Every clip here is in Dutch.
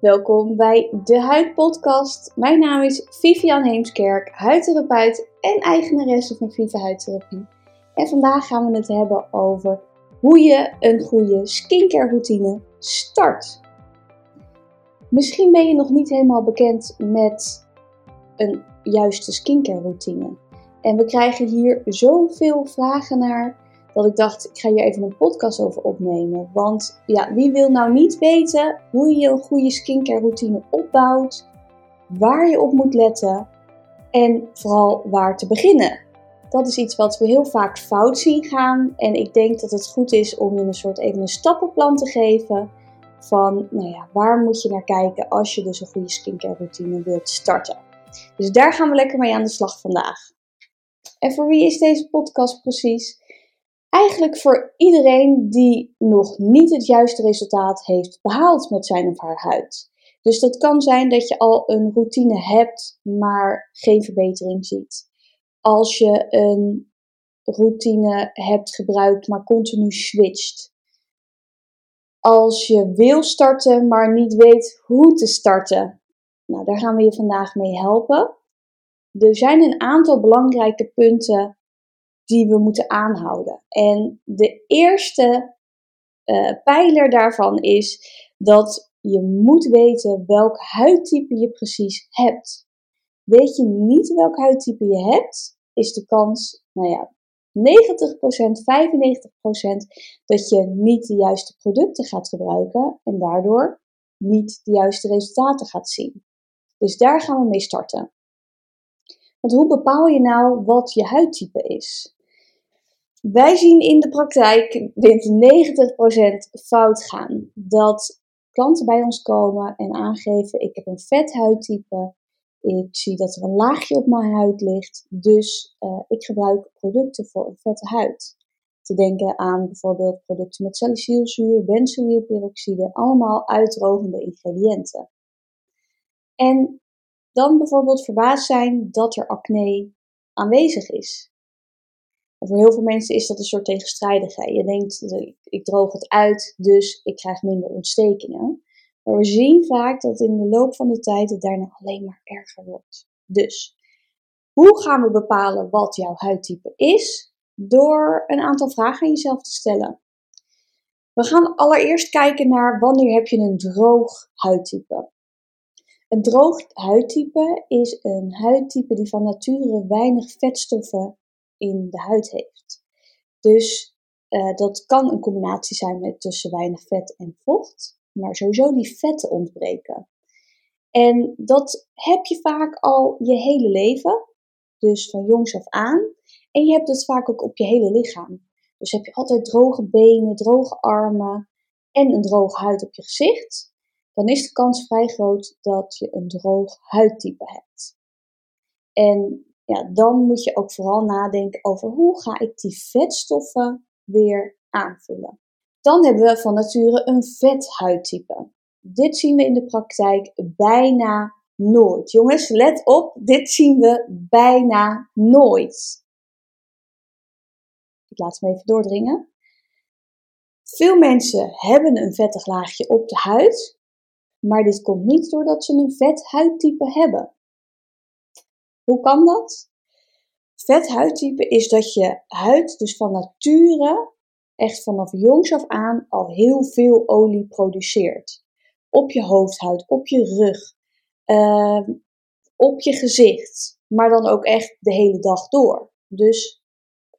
Welkom bij de Huidpodcast. Mijn naam is Vivian Heemskerk, huidtherapeut en eigenaresse van Viva Huidtherapie. En vandaag gaan we het hebben over hoe je een goede skincare routine start. Misschien ben je nog niet helemaal bekend met een juiste skincare routine. En we krijgen hier zoveel vragen naar dat ik dacht, ik ga hier even een podcast over opnemen. Want ja, wie wil nou niet weten hoe je een goede skincare routine opbouwt, waar je op moet letten en vooral waar te beginnen. Dat is iets wat we heel vaak fout zien gaan en ik denk dat het goed is om je een soort even een stappenplan te geven van, nou ja, waar moet je naar kijken als je dus een goede skincare routine wilt starten. Dus daar gaan we lekker mee aan de slag vandaag. En voor wie is deze podcast precies? Eigenlijk voor iedereen die nog niet het juiste resultaat heeft behaald met zijn of haar huid. Dus dat kan zijn dat je al een routine hebt, maar geen verbetering ziet. Als je een routine hebt gebruikt, maar continu switcht. Als je wil starten, maar niet weet hoe te starten. Nou, daar gaan we je vandaag mee helpen. Er zijn een aantal belangrijke punten die we moeten aanhouden. En de eerste uh, pijler daarvan is dat je moet weten welk huidtype je precies hebt. Weet je niet welk huidtype je hebt, is de kans, nou ja, 90%, 95% dat je niet de juiste producten gaat gebruiken en daardoor niet de juiste resultaten gaat zien. Dus daar gaan we mee starten. Want hoe bepaal je nou wat je huidtype is? Wij zien in de praktijk dit 90% fout gaan. Dat klanten bij ons komen en aangeven: ik heb een vet huidtype. Ik zie dat er een laagje op mijn huid ligt, dus uh, ik gebruik producten voor een vette huid. Te denken aan bijvoorbeeld producten met salicylzuur, benzoylperoxide, allemaal uitdrogende ingrediënten. En dan bijvoorbeeld verbaasd zijn dat er acne aanwezig is voor heel veel mensen is dat een soort tegenstrijdigheid. Je denkt, ik droog het uit, dus ik krijg minder ontstekingen. Maar we zien vaak dat in de loop van de tijd het daarna alleen maar erger wordt. Dus, hoe gaan we bepalen wat jouw huidtype is? Door een aantal vragen aan jezelf te stellen. We gaan allereerst kijken naar wanneer heb je een droog huidtype. Een droog huidtype is een huidtype die van nature weinig vetstoffen in de huid heeft. Dus uh, dat kan een combinatie zijn met tussen weinig vet en vocht, maar sowieso die vetten ontbreken. En dat heb je vaak al je hele leven, dus van jongs af aan. En je hebt het vaak ook op je hele lichaam. Dus heb je altijd droge benen, droge armen en een droge huid op je gezicht, dan is de kans vrij groot dat je een droog huidtype hebt. En ja, dan moet je ook vooral nadenken over hoe ga ik die vetstoffen weer aanvullen. Dan hebben we van nature een vethuidtype. Dit zien we in de praktijk bijna nooit. Jongens, let op, dit zien we bijna nooit. Ik laat hem even doordringen. Veel mensen hebben een vettig laagje op de huid, maar dit komt niet doordat ze een vet huidtype hebben. Hoe kan dat? Vet huidtype is dat je huid dus van nature echt vanaf jongs af aan al heel veel olie produceert. Op je hoofdhuid, op je rug, uh, op je gezicht, maar dan ook echt de hele dag door. Dus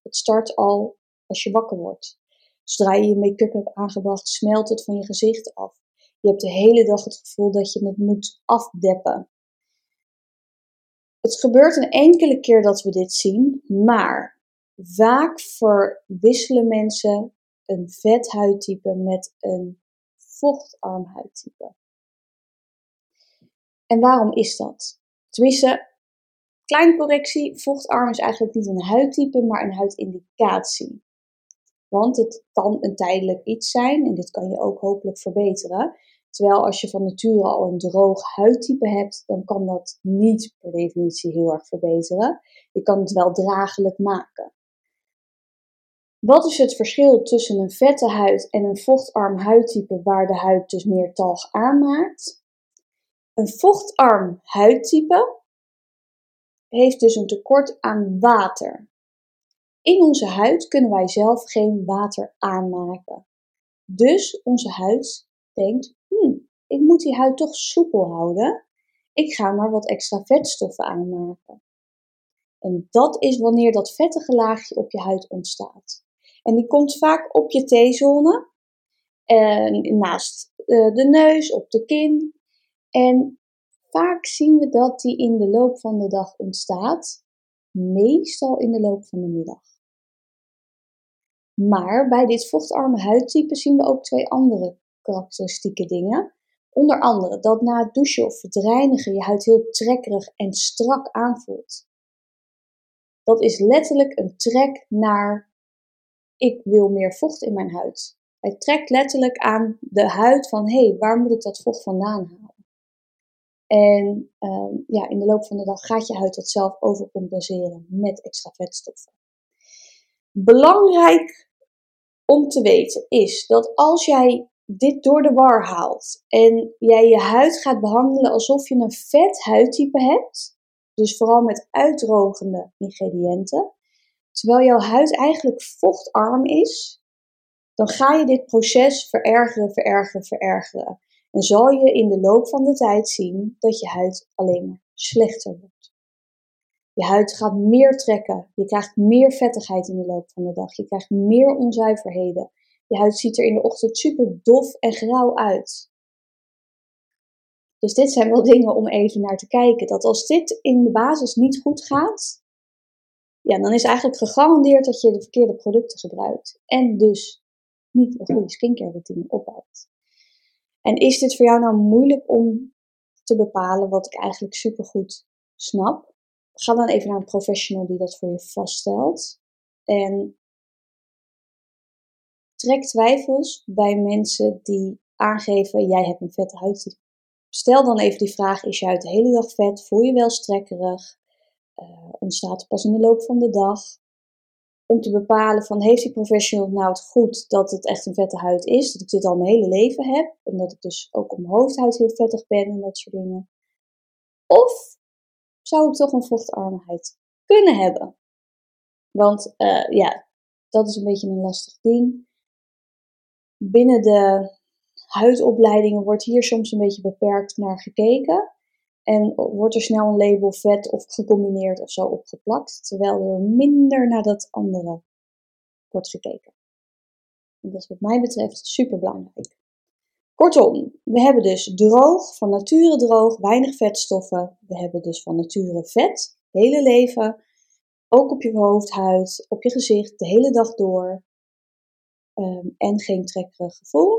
het start al als je wakker wordt. Zodra je je make-up hebt aangebracht, smelt het van je gezicht af. Je hebt de hele dag het gevoel dat je het moet afdeppen. Het gebeurt een enkele keer dat we dit zien, maar vaak verwisselen mensen een vet huidtype met een vochtarm huidtype. En waarom is dat? Tenminste, kleine correctie, vochtarm is eigenlijk niet een huidtype, maar een huidindicatie. Want het kan een tijdelijk iets zijn en dit kan je ook hopelijk verbeteren. Terwijl als je van nature al een droog huidtype hebt, dan kan dat niet per definitie heel erg verbeteren. Je kan het wel draaglijk maken. Wat is het verschil tussen een vette huid en een vochtarm huidtype waar de huid dus meer talg aanmaakt? Een vochtarm huidtype heeft dus een tekort aan water. In onze huid kunnen wij zelf geen water aanmaken. Dus onze huid denkt, ik moet die huid toch soepel houden. Ik ga maar wat extra vetstoffen aanmaken. En dat is wanneer dat vettige laagje op je huid ontstaat. En die komt vaak op je T-zone, naast eh, de neus, op de kin. En vaak zien we dat die in de loop van de dag ontstaat, meestal in de loop van de middag. Maar bij dit vochtarme huidtype zien we ook twee andere karakteristieke dingen. Onder andere dat na het douchen of het je huid heel trekkerig en strak aanvoelt. Dat is letterlijk een trek naar ik wil meer vocht in mijn huid. Hij trekt letterlijk aan de huid van hé, hey, waar moet ik dat vocht vandaan halen? En ehm, ja, in de loop van de dag gaat je huid dat zelf overcompenseren met extra vetstoffen. Belangrijk om te weten is dat als jij dit door de war haalt en jij je huid gaat behandelen alsof je een vet huidtype hebt, dus vooral met uitdrogende ingrediënten, terwijl jouw huid eigenlijk vochtarm is, dan ga je dit proces verergeren, verergeren, verergeren. En zal je in de loop van de tijd zien dat je huid alleen maar slechter wordt. Je huid gaat meer trekken. Je krijgt meer vettigheid in de loop van de dag. Je krijgt meer onzuiverheden. Je huid ziet er in de ochtend super dof en grauw uit. Dus dit zijn wel dingen om even naar te kijken. Dat als dit in de basis niet goed gaat, ja, dan is eigenlijk gegarandeerd dat je de verkeerde producten gebruikt. En dus niet een goede skincare routine opbouwt. En is dit voor jou nou moeilijk om te bepalen wat ik eigenlijk super goed snap? Ga dan even naar een professional die dat voor je vaststelt. En trek twijfels bij mensen die aangeven: jij hebt een vette huid. Stel dan even die vraag: is je huid de hele dag vet? Voel je wel strekkerig? Uh, ontstaat het pas in de loop van de dag? Om te bepalen van heeft die professional nou het goed dat het echt een vette huid is, dat ik dit al mijn hele leven heb en dat ik dus ook op mijn hoofdhuid heel vettig ben en dat soort dingen. Of zou ik toch een vochtarmheid kunnen hebben? Want uh, ja, dat is een beetje een lastig ding. Binnen de huidopleidingen wordt hier soms een beetje beperkt naar gekeken. En wordt er snel een label vet of gecombineerd of zo opgeplakt, terwijl er minder naar dat andere wordt gekeken. En dat is wat mij betreft super belangrijk. Kortom, we hebben dus droog, van nature droog, weinig vetstoffen. We hebben dus van nature vet, hele leven. Ook op je hoofdhuid, op je gezicht, de hele dag door. Ehm, en geen trekkerig gevoel.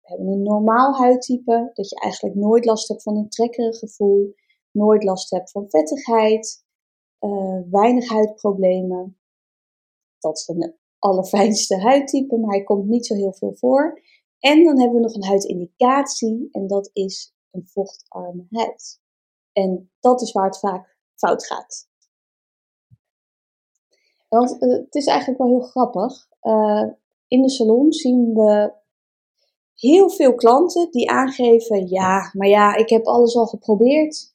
We hebben een normaal huidtype, dat je eigenlijk nooit last hebt van een trekkerig gevoel. Nooit last hebt van vettigheid. Uh, weinig huidproblemen. Dat is een allerfijnste huidtype, maar hij komt niet zo heel veel voor. En dan hebben we nog een huidindicatie en dat is een vochtarme huid. En dat is waar het vaak fout gaat. Want uh, het is eigenlijk wel heel grappig. Uh, in de salon zien we heel veel klanten die aangeven: ja, maar ja, ik heb alles al geprobeerd.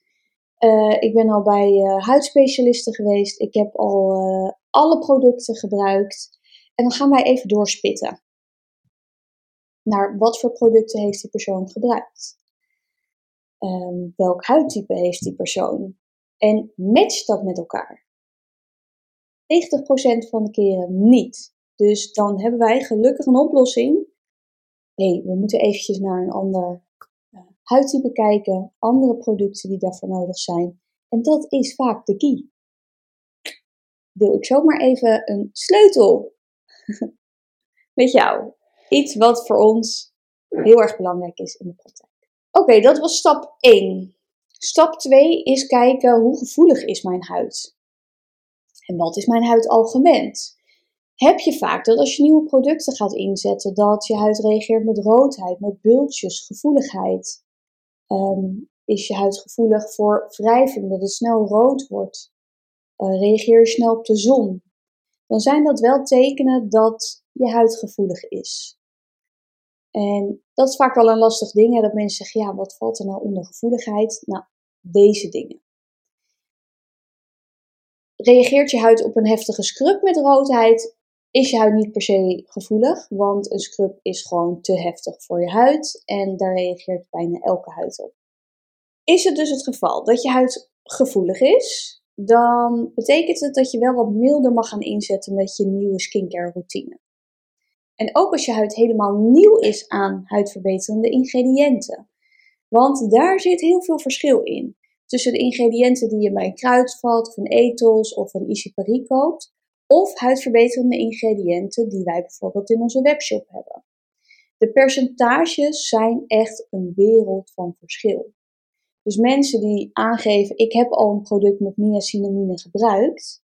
Uh, ik ben al bij huidspecialisten geweest. Ik heb al alle producten gebruikt. En dan gaan wij even doorspitten naar wat voor producten heeft die persoon gebruikt. Um, welk huidtype heeft die persoon? En matcht dat met elkaar? 90% van de keren niet. Dus dan hebben wij gelukkig een oplossing. Hé, hey, we moeten eventjes naar een ander uh, huidtype kijken, andere producten die daarvoor nodig zijn. En dat is vaak de key. Wil ik zomaar even een sleutel met jou iets wat voor ons heel erg belangrijk is in de praktijk. Oké, dat was stap 1. Stap 2 is kijken hoe gevoelig is mijn huid. En wat is mijn huid al? Heb je vaak dat als je nieuwe producten gaat inzetten, dat je huid reageert met roodheid, met bultjes, gevoeligheid? Um, is je huid gevoelig voor wrijving, dat het snel rood wordt? Uh, reageer je snel op de zon? Dan zijn dat wel tekenen dat je huid gevoelig is. En dat is vaak wel een lastig ding, hè, dat mensen zeggen, ja, wat valt er nou onder gevoeligheid? Nou, deze dingen. Reageert je huid op een heftige scrub met roodheid, is je huid niet per se gevoelig, want een scrub is gewoon te heftig voor je huid en daar reageert bijna elke huid op. Is het dus het geval dat je huid gevoelig is, dan betekent het dat je wel wat milder mag gaan inzetten met je nieuwe skincare routine. En ook als je huid helemaal nieuw is aan huidverbeterende ingrediënten. Want daar zit heel veel verschil in. Tussen de ingrediënten die je bij een kruidvat of een ethos of een Easy Paris koopt. Of huidverbeterende ingrediënten die wij bijvoorbeeld in onze webshop hebben. De percentages zijn echt een wereld van verschil. Dus mensen die aangeven, ik heb al een product met niacinamide gebruikt,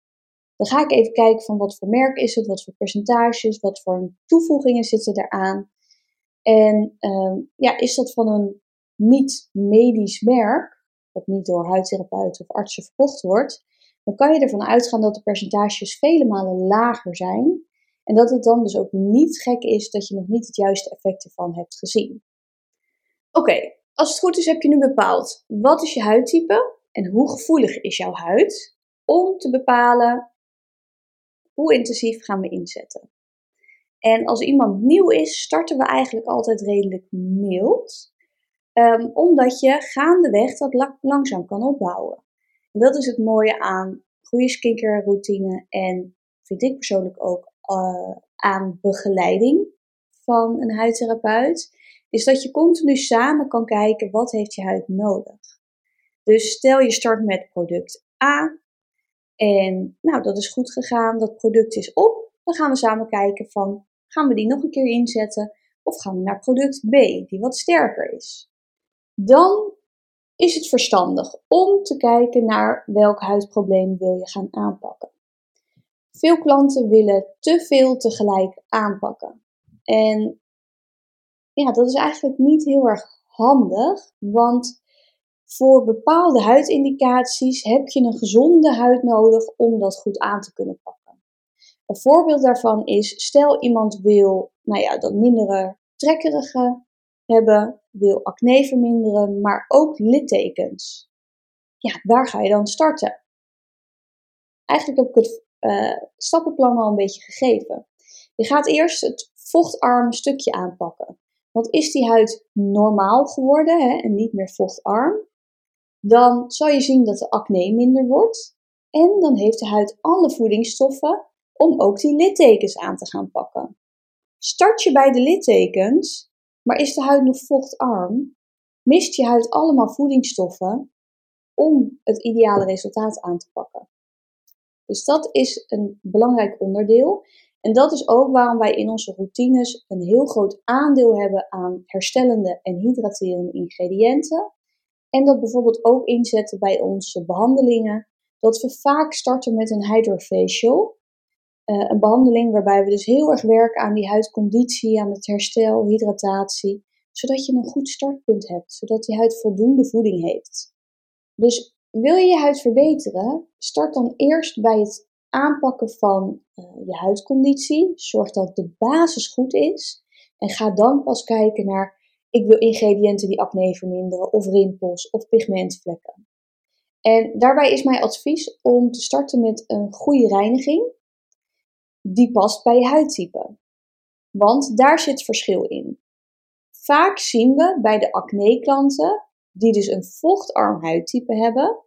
dan ga ik even kijken van wat voor merk is het, wat voor percentages, wat voor toevoegingen zitten eraan. En uh, ja, is dat van een niet-medisch merk, wat niet door huidtherapeuten of artsen verkocht wordt, dan kan je ervan uitgaan dat de percentages vele malen lager zijn. En dat het dan dus ook niet gek is dat je nog niet het juiste effect ervan hebt gezien. Oké, als het goed is heb je nu bepaald wat is je huidtype en hoe gevoelig is jouw huid om te bepalen hoe intensief gaan we inzetten. En als iemand nieuw is, starten we eigenlijk altijd redelijk mild, um, omdat je gaandeweg dat langzaam kan opbouwen. Dat is het mooie aan goede skincare routine en vind ik persoonlijk ook uh, aan begeleiding van een huidtherapeut, is dat je continu samen kan kijken wat heeft je huid nodig. Dus stel je start met product A en nou, dat is goed gegaan, dat product is op. Dan gaan we samen kijken van, gaan we die nog een keer inzetten of gaan we naar product B, die wat sterker is. Dan is het verstandig om te kijken naar welk huidprobleem wil je gaan aanpakken. Veel klanten willen te veel tegelijk aanpakken. En ja, dat is eigenlijk niet heel erg handig, want voor bepaalde huidindicaties heb je een gezonde huid nodig om dat goed aan te kunnen pakken. Een voorbeeld daarvan is, stel iemand wil nou ja, dat mindere trekkerige hebben, wil acne verminderen, maar ook littekens. Ja, waar ga je dan starten? Eigenlijk heb ik het uh, stappenplan al een beetje gegeven. Je gaat eerst het vochtarm stukje aanpakken. Want is die huid normaal geworden hè, en niet meer vochtarm, dan zal je zien dat de acne minder wordt. En dan heeft de huid alle voedingsstoffen om ook die littekens aan te gaan pakken. Start je bij de littekens, maar is de huid nog vochtarm, mist je huid allemaal voedingsstoffen om het ideale resultaat aan te pakken. Dus dat is een belangrijk onderdeel. En dat is ook waarom wij in onze routines een heel groot aandeel hebben aan herstellende en hydraterende ingrediënten. En dat bijvoorbeeld ook inzetten bij onze behandelingen. Dat we vaak starten met een hydrofacial. Uh, een behandeling waarbij we dus heel erg werken aan die huidconditie, aan het herstel, hydratatie. Zodat je een goed startpunt hebt, zodat die huid voldoende voeding heeft. Dus wil je je huid verbeteren, start dan eerst bij het aanpakken van uh, je huidconditie. Zorg dat de basis goed is. En ga dan pas kijken naar ik wil ingrediënten die acne verminderen, of rimpels, of pigmentvlekken. En daarbij is mijn advies om te starten met een goede reiniging die past bij je huidtype. Want daar zit verschil in. Vaak zien we bij de acne-klanten, die dus een vochtarm huidtype hebben,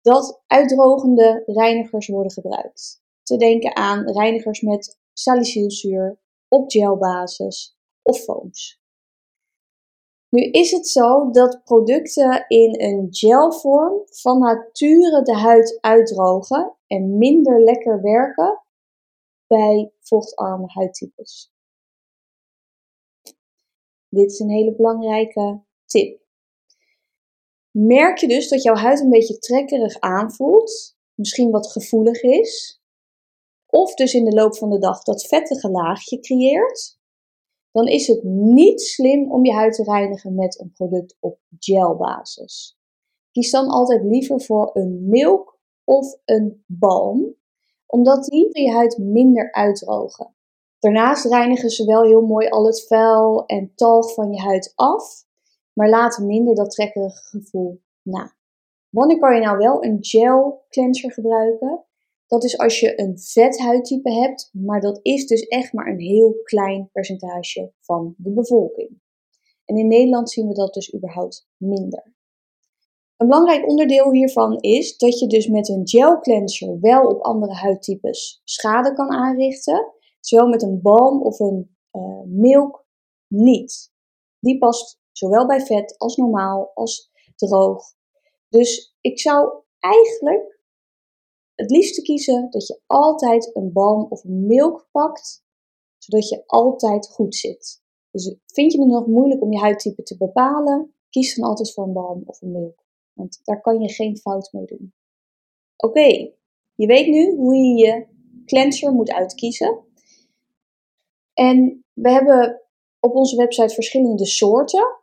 dat uitdrogende reinigers worden gebruikt. Te denken aan reinigers met salicylzuur, op gelbasis of foams. Nu is het zo dat producten in een gelvorm van nature de huid uitdrogen en minder lekker werken bij vochtarme huidtypes. Dit is een hele belangrijke tip. Merk je dus dat jouw huid een beetje trekkerig aanvoelt, misschien wat gevoelig is, of dus in de loop van de dag dat vettige laagje creëert, dan is het niet slim om je huid te reinigen met een product op gelbasis. Kies dan altijd liever voor een milk of een balm, omdat die je huid minder uitdrogen. Daarnaast reinigen ze wel heel mooi al het vuil en talg van je huid af, maar laten minder dat trekkerige gevoel na. Wanneer kan je nou wel een gel cleanser gebruiken? Dat is als je een vet huidtype hebt, maar dat is dus echt maar een heel klein percentage van de bevolking. En in Nederland zien we dat dus überhaupt minder. Een belangrijk onderdeel hiervan is dat je dus met een gel cleanser wel op andere huidtypes schade kan aanrichten, zowel met een balm of een uh, milk niet. Die past zowel bij vet als normaal als droog. Dus ik zou eigenlijk het liefste kiezen dat je altijd een balm of een milk pakt, zodat je altijd goed zit. Dus vind je het nog moeilijk om je huidtype te bepalen, kies dan altijd voor een balm of een milk. Want daar kan je geen fout mee doen. Oké, je weet nu hoe je je cleanser moet uitkiezen. En we hebben op onze website verschillende soorten.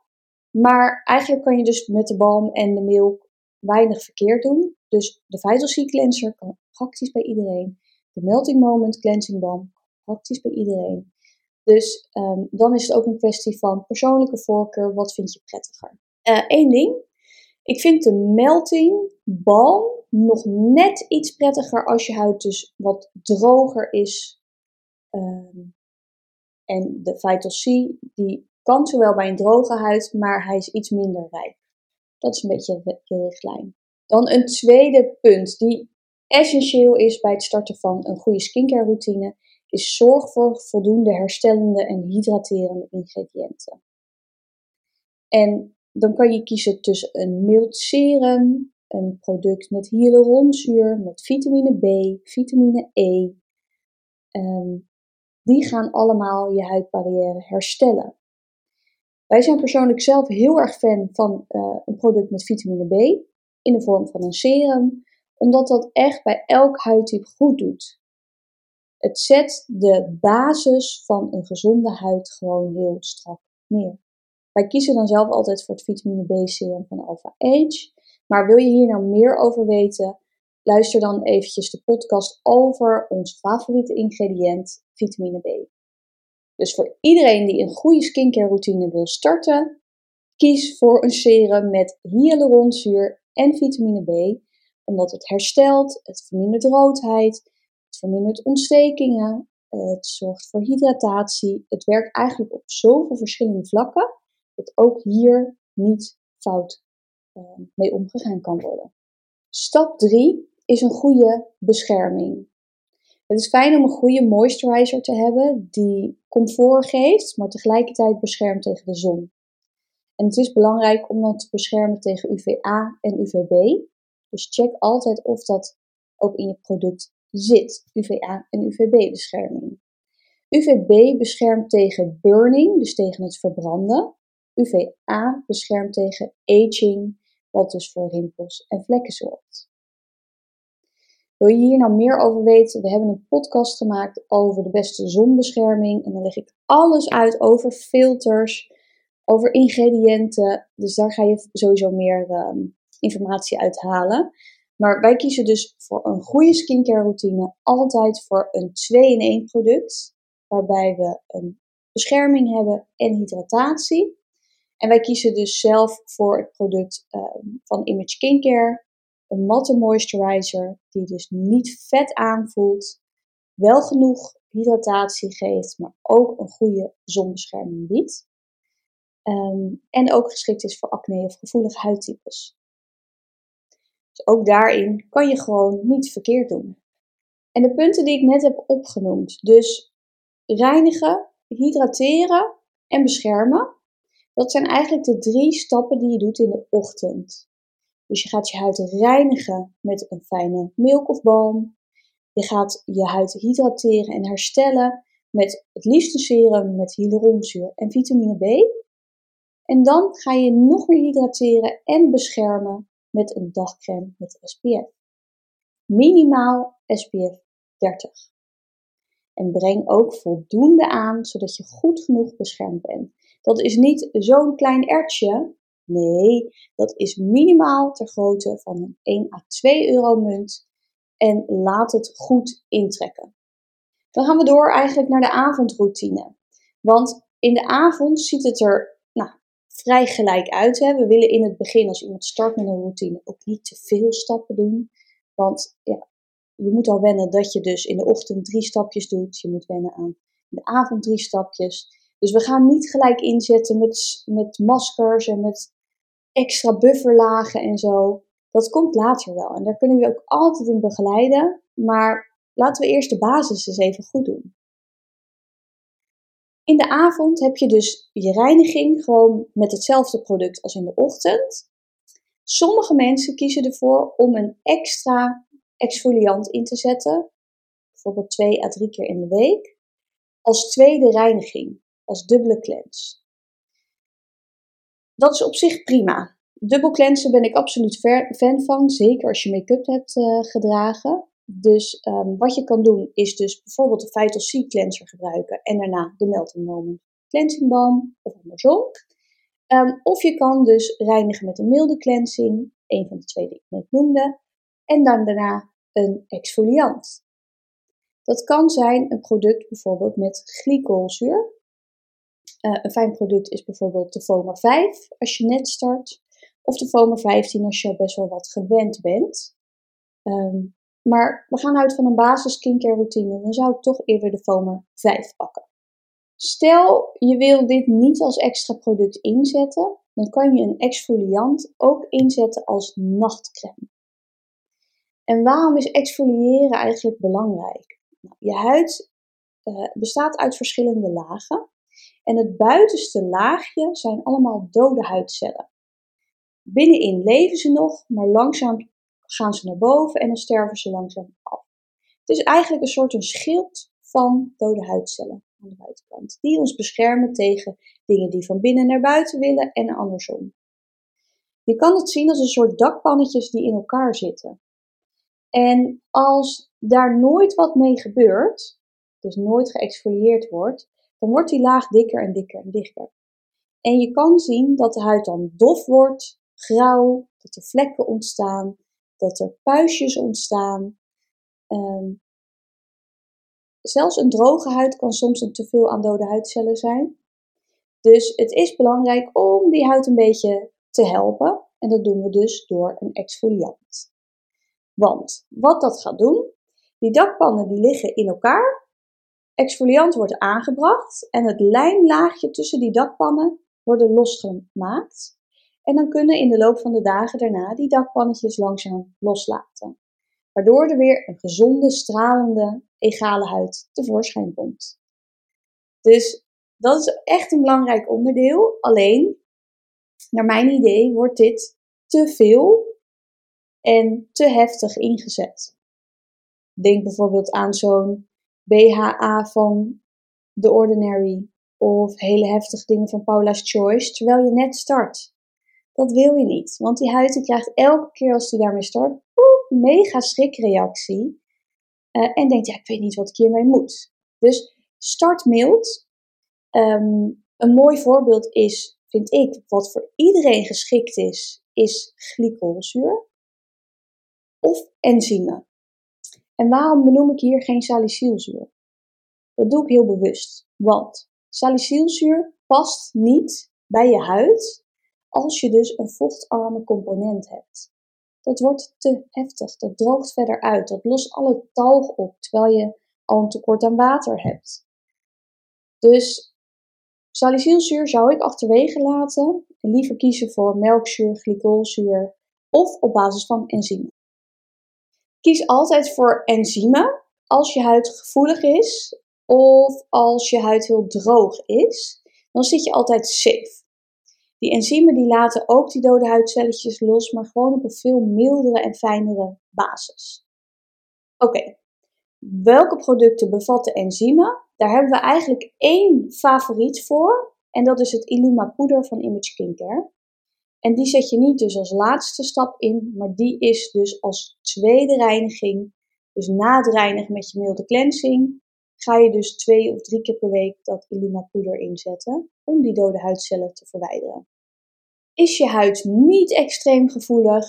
Maar eigenlijk kan je dus met de balm en de milk weinig verkeerd doen. Dus de Vital Cleanser kan praktisch bij iedereen. De Melting Moment Cleansing Balm praktisch bij iedereen. Dus um, dan is het ook een kwestie van persoonlijke voorkeur. Wat vind je prettiger? Eén uh, ding. Ik vind de Melting Balm nog net iets prettiger als je huid dus wat droger is. Um, en de Vital C, die kan zowel bij een droge huid, maar hij is iets minder rijk. Dat is een beetje de richtlijn. Dan een tweede punt die essentieel is bij het starten van een goede skincare routine, is zorg voor voldoende herstellende en hydraterende ingrediënten. En dan kan je kiezen tussen een mild serum, een product met hyaluronzuur, met vitamine B, vitamine E. Um, die gaan allemaal je huidbarrière herstellen. Wij zijn persoonlijk zelf heel erg fan van uh, een product met vitamine B in de vorm van een serum, omdat dat echt bij elk huidtype goed doet. Het zet de basis van een gezonde huid gewoon heel strak neer. Wij kiezen dan zelf altijd voor het vitamine B serum van Alpha Age. Maar wil je hier nou meer over weten? Luister dan eventjes de podcast over ons favoriete ingrediënt, vitamine B. Dus voor iedereen die een goede skincare routine wil starten, kies voor een serum met hyaluronzuur en vitamine B, omdat het herstelt, het vermindert roodheid, het vermindert ontstekingen, het zorgt voor hydratatie. Het werkt eigenlijk op zoveel verschillende vlakken dat ook hier niet fout uh, mee omgegaan kan worden. Stap 3 is een goede bescherming. Het is fijn om een goede moisturizer te hebben die comfort geeft, maar tegelijkertijd beschermt tegen de zon. En het is belangrijk om dan te beschermen tegen UVA en UVB. Dus check altijd of dat ook in je product zit, UVA en UVB-bescherming. UVB beschermt tegen burning, dus tegen het verbranden. UVA beschermt tegen aging, wat dus voor rimpels en vlekken zorgt. Wil je hier nou meer over weten? We hebben een podcast gemaakt over de beste zonbescherming. En dan leg ik alles uit over filters, over ingrediënten. Dus daar ga je sowieso meer um, informatie uithalen. Maar wij kiezen dus voor een goede skincare routine altijd voor een 2-in-1 product. Waarbij we een bescherming hebben en hydratatie. En wij kiezen dus zelf voor het product um, van Image Skincare een matte moisturizer die dus niet vet aanvoelt, wel genoeg hydratatie geeft, maar ook een goede zonbescherming biedt. Um, en ook geschikt is voor acne of gevoelige huidtypes. Dus ook daarin kan je gewoon niet verkeerd doen. En de punten die ik net heb opgenoemd, dus reinigen, hydrateren en beschermen, dat zijn eigenlijk de drie stappen die je doet in de ochtend. Dus je gaat je huid reinigen met een fijne milk of balm. Je gaat je huid hydrateren en herstellen met het liefste serum met hyaluronzuur en vitamine B. En dan ga je nog meer hydrateren en beschermen met een dagcreme met SPF. Minimaal SPF 30. En breng ook voldoende aan zodat je goed genoeg beschermd bent. Dat is niet zo'n klein ertje, Nee, dat is minimaal ter grootte van een 1 à 2 euro munt en laat het goed intrekken. Dan gaan we door eigenlijk naar de avondroutine. Want in de avond ziet het er nou, vrij gelijk uit. Hè? We willen in het begin, als iemand start met een routine, ook niet te veel stappen doen. Want ja, je moet al wennen dat je dus in de ochtend drie stapjes doet. Je moet wennen aan de avond drie stapjes. Dus we gaan niet gelijk inzetten met, met maskers en met extra bufferlagen en zo. Dat komt later wel. En daar kunnen we ook altijd in begeleiden. Maar laten we eerst de basis eens even goed doen. In de avond heb je dus je reiniging gewoon met hetzelfde product als in de ochtend. Sommige mensen kiezen ervoor om een extra exfoliant in te zetten, bijvoorbeeld twee à drie keer in de week, als tweede reiniging, als dubbele cleanse. Dat is op zich prima. Dubbel cleansen ben ik absoluut fan van, zeker als je make-up hebt uh, gedragen. Dus um, wat je kan doen is dus bijvoorbeeld de Vital C cleanser gebruiken en daarna de Melting Moment cleansing balm of andersom. Um, of je kan dus reinigen met een milde cleansing, een van de twee die ik net noemde, en dan daarna een exfoliant. Dat kan zijn een product bijvoorbeeld met glycolzuur. Uh, een fijn product is bijvoorbeeld de Foma 5 als je net start. Of de Foma 15 als je al best wel wat gewend bent. Um, maar we gaan uit van een basis skincare routine. Dan zou ik toch eerder de Foamer 5 pakken. Stel je wil dit niet als extra product inzetten, dan kan je een exfoliant ook inzetten als nachtcreme. En waarom is exfoliëren eigenlijk belangrijk? Nou, je huid uh, bestaat uit verschillende lagen. En het buitenste laagje zijn allemaal dode huidcellen. Binnenin leven ze nog, maar langzaam gaan ze naar boven en dan sterven ze langzaam af. Het is eigenlijk een soort een schild van dode huidcellen aan de buitenkant, die ons beschermen tegen dingen die van binnen naar buiten willen en andersom. Je kan het zien als een soort dakpannetjes die in elkaar zitten. En als daar nooit wat mee gebeurt, dus nooit geëxfolieerd wordt, dan wordt die laag dikker en dikker en dikker. En je kan zien dat de huid dan dof wordt, grauw, dat er vlekken ontstaan, dat er puistjes ontstaan. Ehm, zelfs een droge huid kan soms een teveel aan dode huidcellen zijn. Dus het is belangrijk om die huid een beetje te helpen. En dat doen we dus door een exfoliant. Want wat dat gaat doen, die dakpannen die liggen in elkaar. Exfoliant wordt aangebracht en het lijmlaagje tussen die dakpannen worden losgemaakt. En dan kunnen in de loop van de dagen daarna die dakpannetjes langzaam loslaten. Waardoor er weer een gezonde, stralende, egale huid tevoorschijn komt. Dus dat is echt een belangrijk onderdeel. Alleen, naar mijn idee, wordt dit te veel en te heftig ingezet. Denk bijvoorbeeld aan zo'n BHA van The Ordinary of hele heftige dingen van Paula's Choice, terwijl je net start. Dat wil je niet, want die huid die krijgt elke keer als hij daarmee start, een mega schrikreactie. Uh, en denkt, ja, ik weet niet wat ik hiermee moet. Dus start mild. Ehm, een mooi voorbeeld is, vind ik, wat voor iedereen geschikt is, is glycolzuur of enzymen. En waarom benoem ik hier geen salicylzuur? Dat doe ik heel bewust, want salicylzuur past niet bij je huid als je dus een vochtarme component hebt. Dat wordt te heftig, dat droogt verder uit, dat lost alle talg op terwijl je al een tekort aan water hebt. Dus salicylzuur zou ik achterwege laten en liever kiezen voor melkzuur, glycolzuur of op basis van enzymen. Kies altijd voor enzymen als je huid gevoelig is of als je huid heel droog is. Dan zit je altijd safe. Die enzymen die laten ook die dode huidcelletjes los, maar gewoon op een veel mildere en fijnere basis. Oké, welke producten bevatten enzymen? Daar hebben we eigenlijk één favoriet voor en dat is het Illuma poeder van Image Skincare. En die zet je niet dus als laatste stap in, maar die is dus als tweede reiniging. Dus na het reinigen met je milde cleansing ga je dus twee of drie keer per week dat Illuma poeder inzetten om die dode huidcellen te verwijderen. Is je huid niet extreem gevoelig,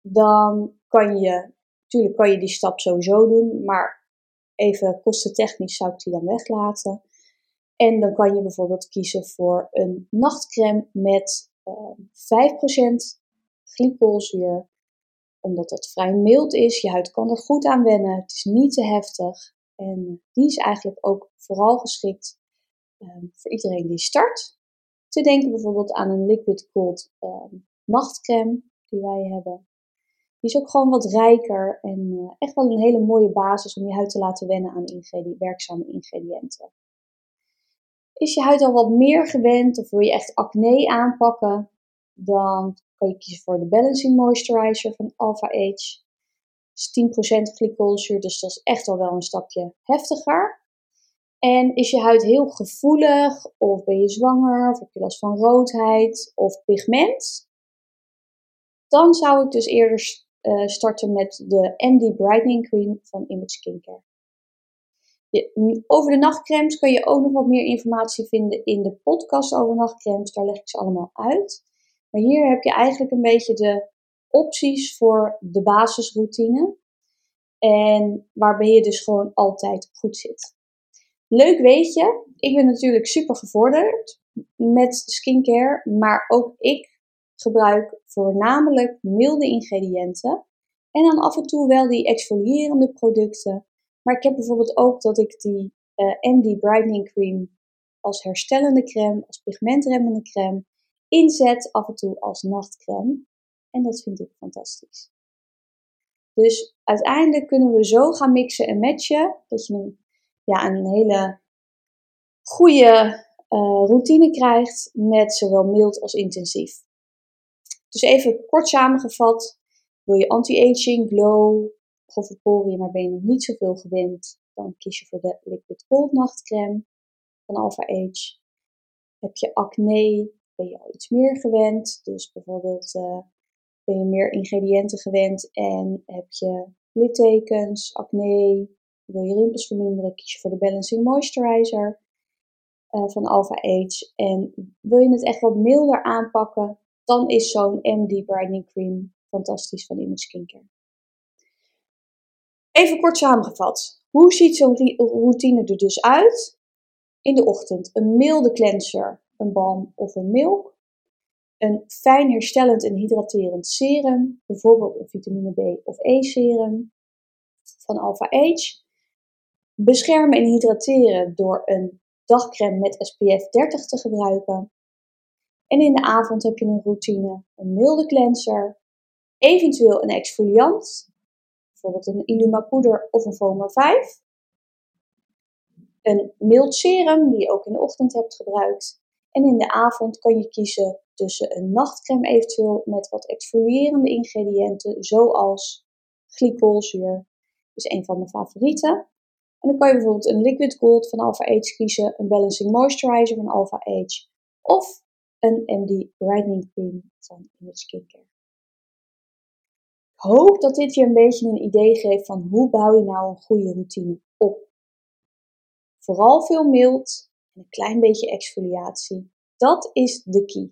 dan kan je, natuurlijk kan je die stap sowieso doen, maar even kostentechnisch zou ik die dan weglaten. En dan kan je bijvoorbeeld kiezen voor een nachtcreme met 5% glycolzuur, omdat dat vrij mild is. Je huid kan er goed aan wennen. Het is niet te heftig. En die is eigenlijk ook vooral geschikt um, voor iedereen die start. Te denken bijvoorbeeld aan een liquid gold um, nachtcreme die wij hebben. Die is ook gewoon wat rijker en uh, echt wel een hele mooie basis om je huid te laten wennen aan ingrediënten, werkzame ingrediënten. Is je huid al wat meer gewend of wil je echt acne aanpakken, dan kan je kiezen voor de Balancing Moisturizer van Alpha Age. is 10% glycolzuur, dus dat is echt al wel een stapje heftiger. En is je huid heel gevoelig, of ben je zwanger, of heb je last van roodheid of pigment, dan zou ik dus eerder uh, starten met de MD Brightening Cream van Image Skincare. Over de nachtcremes kan je ook nog wat meer informatie vinden in de podcast over nachtcremes. Daar leg ik ze allemaal uit. Maar hier heb je eigenlijk een beetje de opties voor de basisroutine. En waarbij je dus gewoon altijd goed zit. Leuk weet je, ik ben natuurlijk super gevorderd met skincare, maar ook ik gebruik voornamelijk milde ingrediënten. En dan af en toe wel die exfolierende producten. Maar ik heb bijvoorbeeld ook dat ik die eh, MD Brightening Cream als herstellende crème, als pigmentremmende crème, inzet af en toe als nachtcrème. En dat vind ik fantastisch. Dus uiteindelijk kunnen we zo gaan mixen en matchen dat je een, ja, een hele goede uh, routine krijgt met zowel mild als intensief. Dus even kort samengevat, wil je anti-aging, glow, grove poriën, maar ben je nog niet zoveel gewend, dan kies je voor de Liquid Gold Nachtcreme van Alpha Age. Heb je acne, ben je al iets meer gewend. Dus bijvoorbeeld uh, ben je meer ingrediënten gewend en heb je littekens, acne, wil je rimpels verminderen, kies je voor de Balancing Moisturizer uh, van Alpha Age. En wil je het echt wat milder aanpakken, dan is zo'n MD Brightening Cream fantastisch van Image Skincare. Even kort samengevat. Hoe ziet zo'n routine er dus uit? In de ochtend een milde cleanser een balm of een milk. Een fijn herstellend en hydraterend serum, bijvoorbeeld een vitamine B of E serum van Alpha Age. Beschermen en hydrateren door een dagcreme met SPF 30 te gebruiken. En in de avond heb je een routine, een milde cleanser, eventueel een exfoliant, bijvoorbeeld een Illuma poeder of een Foamer 5. Een mild serum die je ook in de ochtend hebt gebruikt en in de avond kan je kiezen tussen een nachtcreme eventueel met wat exfolierende ingrediënten, zoals glycolzuur, is een van mijn favorieten. En dan kan je bijvoorbeeld een Liquid Gold van Alpha Age kiezen, een Balancing Moisturizer van Alpha Age of een MD Brightening Cream van Image Skincare. Hoop dat dit je een beetje een idee geeft van hoe bouw je nou een goede routine op. Vooral veel mild, een klein beetje exfoliatie. Dat is de key.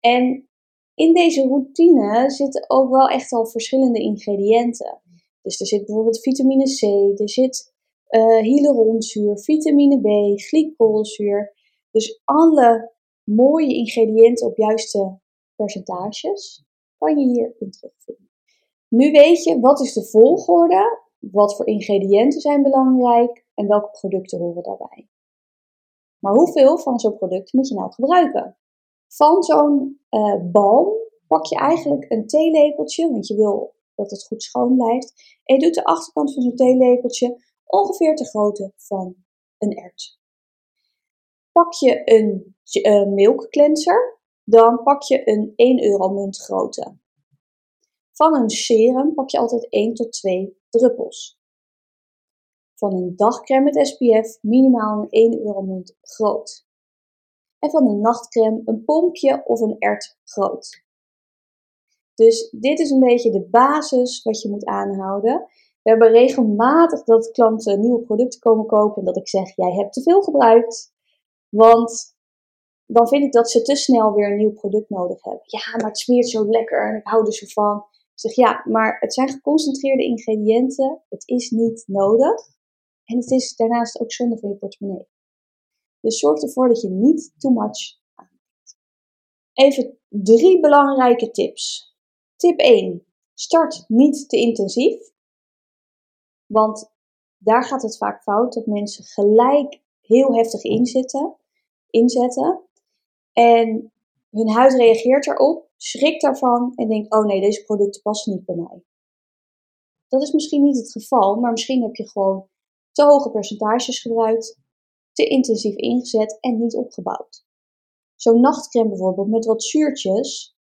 En in deze routine zitten ook wel echt al verschillende ingrediënten. Dus er zit bijvoorbeeld vitamine C, er zit uh, hyaluronzuur, vitamine B, glycolzuur. Dus alle mooie ingrediënten op juiste percentages kan je hierin terugvinden. Nu weet je wat is de volgorde, wat voor ingrediënten zijn belangrijk en welke producten horen daarbij. Maar hoeveel van zo'n product moet je nou gebruiken? Van zo'n uh, balm pak je eigenlijk een theelepeltje, want je wil dat het goed schoon blijft. En je doet de achterkant van zo'n theelepeltje ongeveer de grootte van een ert. Pak je een uh, milk cleanser, dan pak je een 1 euro munt grootte. Van een serum pak je altijd 1 tot 2 druppels van een dagcreme met SPF minimaal een 1 euro munt groot. En van een nachtcreme een pompje of een ert groot. Dus dit is een beetje de basis wat je moet aanhouden. We hebben regelmatig dat klanten nieuwe producten komen kopen en dat ik zeg: jij hebt te veel gebruikt. Want dan vind ik dat ze te snel weer een nieuw product nodig hebben. Ja, maar het smeert zo lekker en ik hou er zo van. Ik zeg ja, maar het zijn geconcentreerde ingrediënten. Het is niet nodig. En het is daarnaast ook zonde voor je portemonnee. Dus zorg ervoor dat je niet too much aanbiedt. Even drie belangrijke tips. Tip 1. Start niet te intensief. Want daar gaat het vaak fout dat mensen gelijk heel heftig inzetten. inzetten en hun huid reageert erop, schrikt daarvan en denkt: oh nee, deze producten passen niet bij mij. Dat is misschien niet het geval, maar misschien heb je gewoon te hoge percentages gebruikt, te intensief ingezet en niet opgebouwd. Zo'n nachtcreme bijvoorbeeld met wat zuurtjes,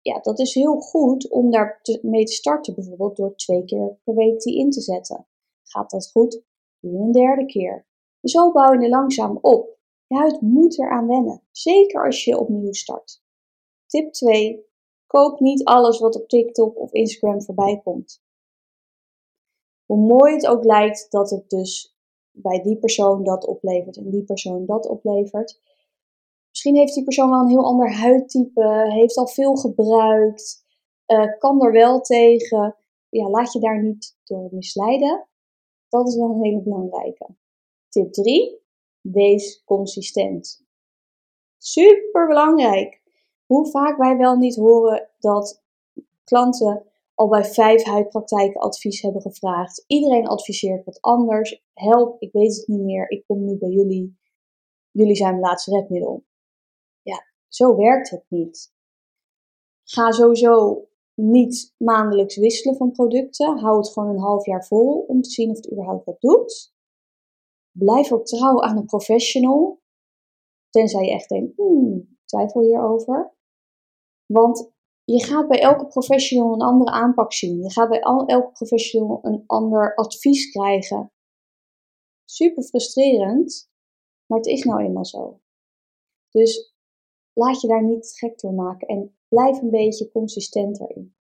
ja, dat is heel goed om daar mee te starten, bijvoorbeeld door twee keer per week die in te zetten. Gaat dat goed? Doe je een derde keer. Zo bouw je er langzaam op. Je huid moet eraan wennen, zeker als je opnieuw start. Tip 2. Koop niet alles wat op TikTok of Instagram voorbij komt. Hoe mooi het ook lijkt dat het dus bij die persoon dat oplevert en die persoon dat oplevert. Misschien heeft die persoon wel een heel ander huidtype, heeft al veel gebruikt, uh, kan er wel tegen. Ja, laat je daar niet door misleiden. Dat is wel een hele belangrijke. Tip 3. Wees consistent. Super belangrijk. Hoe vaak wij wel niet horen dat klanten al bij vijf huidpraktijken advies hebben gevraagd. Iedereen adviseert wat anders. Help, ik weet het niet meer. Ik kom nu bij jullie. Jullie zijn mijn laatste redmiddel. Ja, zo werkt het niet. Ga sowieso niet maandelijks wisselen van producten. Hou het gewoon een half jaar vol om te zien of het überhaupt wat doet. Blijf ook trouw aan een professional. Tenzij je echt denkt, hmm, twijfel hierover. Want je gaat bij elke professional een andere aanpak zien. Je gaat bij elke professional een ander advies krijgen. Super frustrerend, maar het is nou eenmaal zo. Dus laat je daar niet gek door maken en blijf een beetje consistent erin.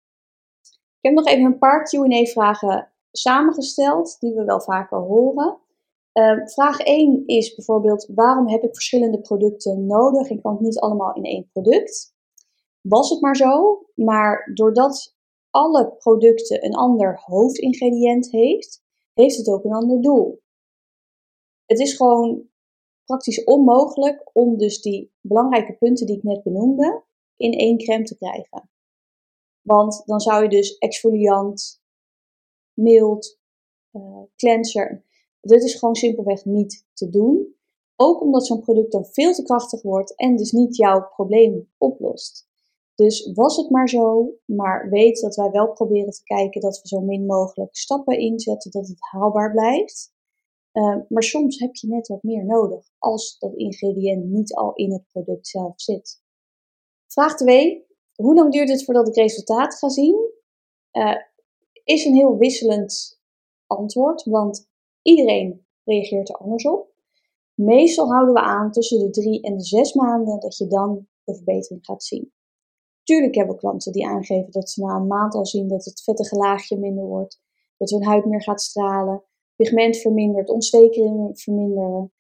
Ik heb nog even een paar QA-vragen samengesteld, die we wel vaker horen. Uh, vraag 1 is bijvoorbeeld: waarom heb ik verschillende producten nodig? Ik kan het niet allemaal in één product. Was het maar zo, maar doordat alle producten een ander hoofdingrediënt heeft, heeft het ook een ander doel. Het is gewoon praktisch onmogelijk om dus die belangrijke punten die ik net benoemde in één crème te krijgen. Want dan zou je dus exfoliant, mild, uh, cleanser dit is gewoon simpelweg niet te doen. Ook omdat zo'n product dan veel te krachtig wordt en dus niet jouw probleem oplost. Dus was het maar zo, maar weet dat wij wel proberen te kijken dat we zo min mogelijk stappen inzetten, dat het haalbaar blijft. Uh, maar soms heb je net wat meer nodig als dat ingrediënt niet al in het product zelf zit. Vraag 2. Hoe lang duurt het voordat ik resultaat ga zien? Uh, is een heel wisselend antwoord, want Iedereen reageert er anders op. Meestal houden we aan tussen de drie en de zes maanden dat je dan de verbetering gaat zien. Tuurlijk hebben we klanten die aangeven dat ze na een maand al zien dat het vettige laagje minder wordt, dat hun huid meer gaat stralen, pigment vermindert, ontstekingen verminderen.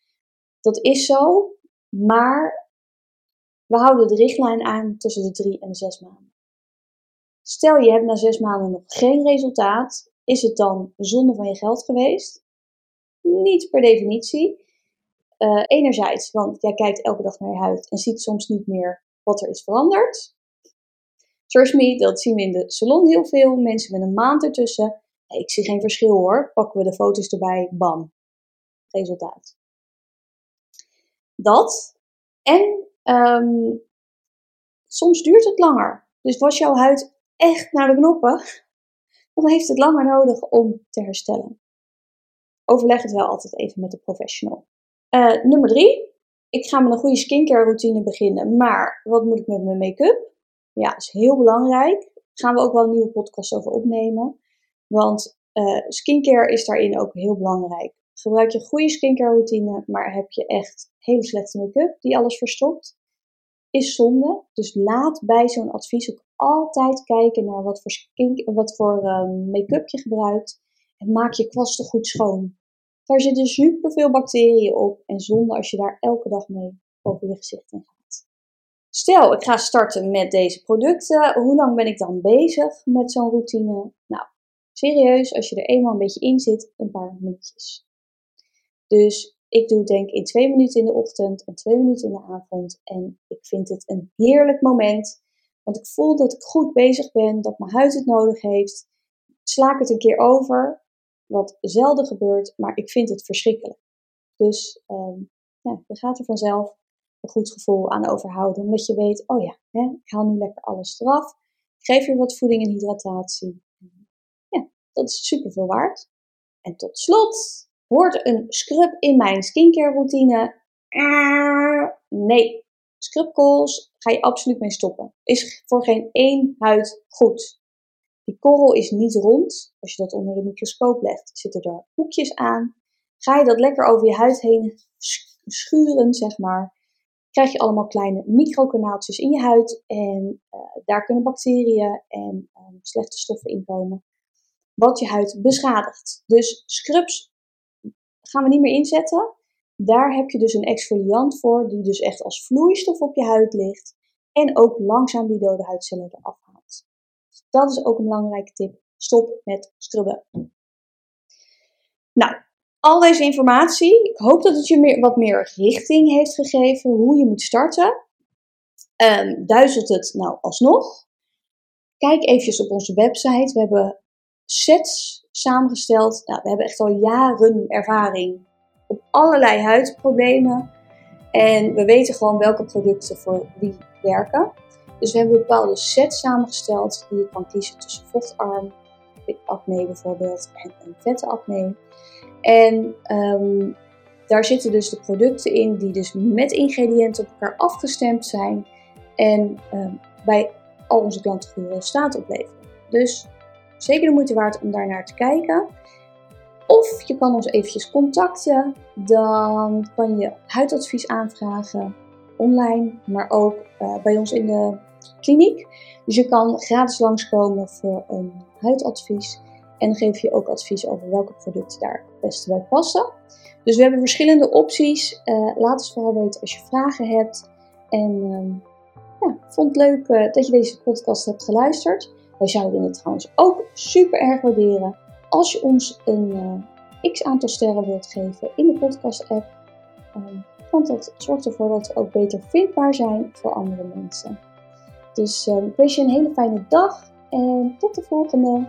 Dat is zo, maar we houden de richtlijn aan tussen de drie en de zes maanden. Stel je hebt na zes maanden nog geen resultaat, is het dan zonde van je geld geweest? Niet per definitie. Uh, enerzijds, want jij kijkt elke dag naar je huid en ziet soms niet meer wat er is veranderd. Trust me, dat zien we in de salon heel veel. Mensen met een maand ertussen. ik zie geen verschil hoor. Pakken we de foto's erbij, bam. Resultaat. Dat. En um, soms duurt het langer. Dus was jouw huid echt naar de knoppen, dan heeft het langer nodig om te herstellen overleg het wel altijd even met de professional. Uh, nummer drie. Ik ga met een goede skincare routine beginnen. Maar wat moet ik met mijn make-up? Ja, is heel belangrijk. Gaan we ook wel een nieuwe podcast over opnemen. Want uh, skincare is daarin ook heel belangrijk. Gebruik je goede skincare routine, maar heb je echt hele slechte make-up die alles verstopt, is zonde. Dus laat bij zo'n advies ook altijd kijken naar wat voor, skin, wat voor uh, make-up je gebruikt. Maak je kwasten goed schoon. Daar zitten superveel bacteriën op en zonde als je daar elke dag mee over je gezicht in gaat. Stel, ik ga starten met deze producten. Hoe lang ben ik dan bezig met zo'n routine? Nou, serieus, als je er eenmaal een beetje in zit, een paar minuutjes. Dus ik doe denk in twee minuten in de ochtend en twee minuten in de avond. En ik vind het een heerlijk moment. Want ik voel dat ik goed bezig ben, dat mijn huid het nodig heeft. Sla ik het een keer over, wat zelden gebeurt, maar ik vind het verschrikkelijk. Dus um, ja, je gaat er vanzelf een goed gevoel aan overhouden. Omdat je weet, oh ja, hè, ik haal nu lekker alles eraf. Ik geef je wat voeding en hydratatie. Ja, dat is super veel waard. En tot slot hoort een scrub in mijn skincare routine. Uh, nee, scrubcalls ga je absoluut mee stoppen. Is voor geen één huid goed. Die korrel is niet rond. Als je dat onder de microscoop legt, zitten er hoekjes aan. Ga je dat lekker over je huid heen schuren, zeg maar, krijg je allemaal kleine microkanaaltjes in je huid. En uh, daar kunnen bacteriën en um, slechte stoffen in komen. Wat je huid beschadigt. Dus scrubs gaan we niet meer inzetten. Daar heb je dus een exfoliant voor, die dus echt als vloeistof op je huid ligt. En ook langzaam die dode huidcellen eraf haalt. Dat is ook een belangrijke tip. Stop met scrubben. Nou, al deze informatie, ik hoop dat het je meer, wat meer richting heeft gegeven hoe je moet starten. Um, duizelt het nou alsnog? Kijk eventjes op onze website. We hebben sets samengesteld. Nou, we hebben echt al jaren ervaring op allerlei huidproblemen. En we weten gewoon welke producten voor wie werken. Dus we hebben bepaalde sets samengesteld die je kan kiezen tussen vochtarm, acne bijvoorbeeld en een vette acne. En um, daar zitten dus de producten in die dus met ingrediënten op elkaar afgestemd zijn en um, bij al onze klanten goede opleveren. Dus zeker de moeite waard om daar naar te kijken. Of je kan ons eventjes contacten. Dan kan je huidadvies aanvragen online, maar ook uh, bij ons in de kliniek. Dus je kan gratis langskomen voor een huidadvies. En geef je ook advies over welke producten daar het beste bij passen. Dus we hebben verschillende opties. Uh, laat ons vooral weten als je vragen hebt. En uh, ja, vond het leuk uh, dat je deze podcast hebt geluisterd. Wij zouden het trouwens ook super erg waarderen als je ons een eh, x aantal sterren wilt geven in de podcast app. Ehm, want dat zorgt ervoor dat we ook beter vindbaar zijn voor andere mensen. Dus ik wens je een hele fijne dag en tot de volgende!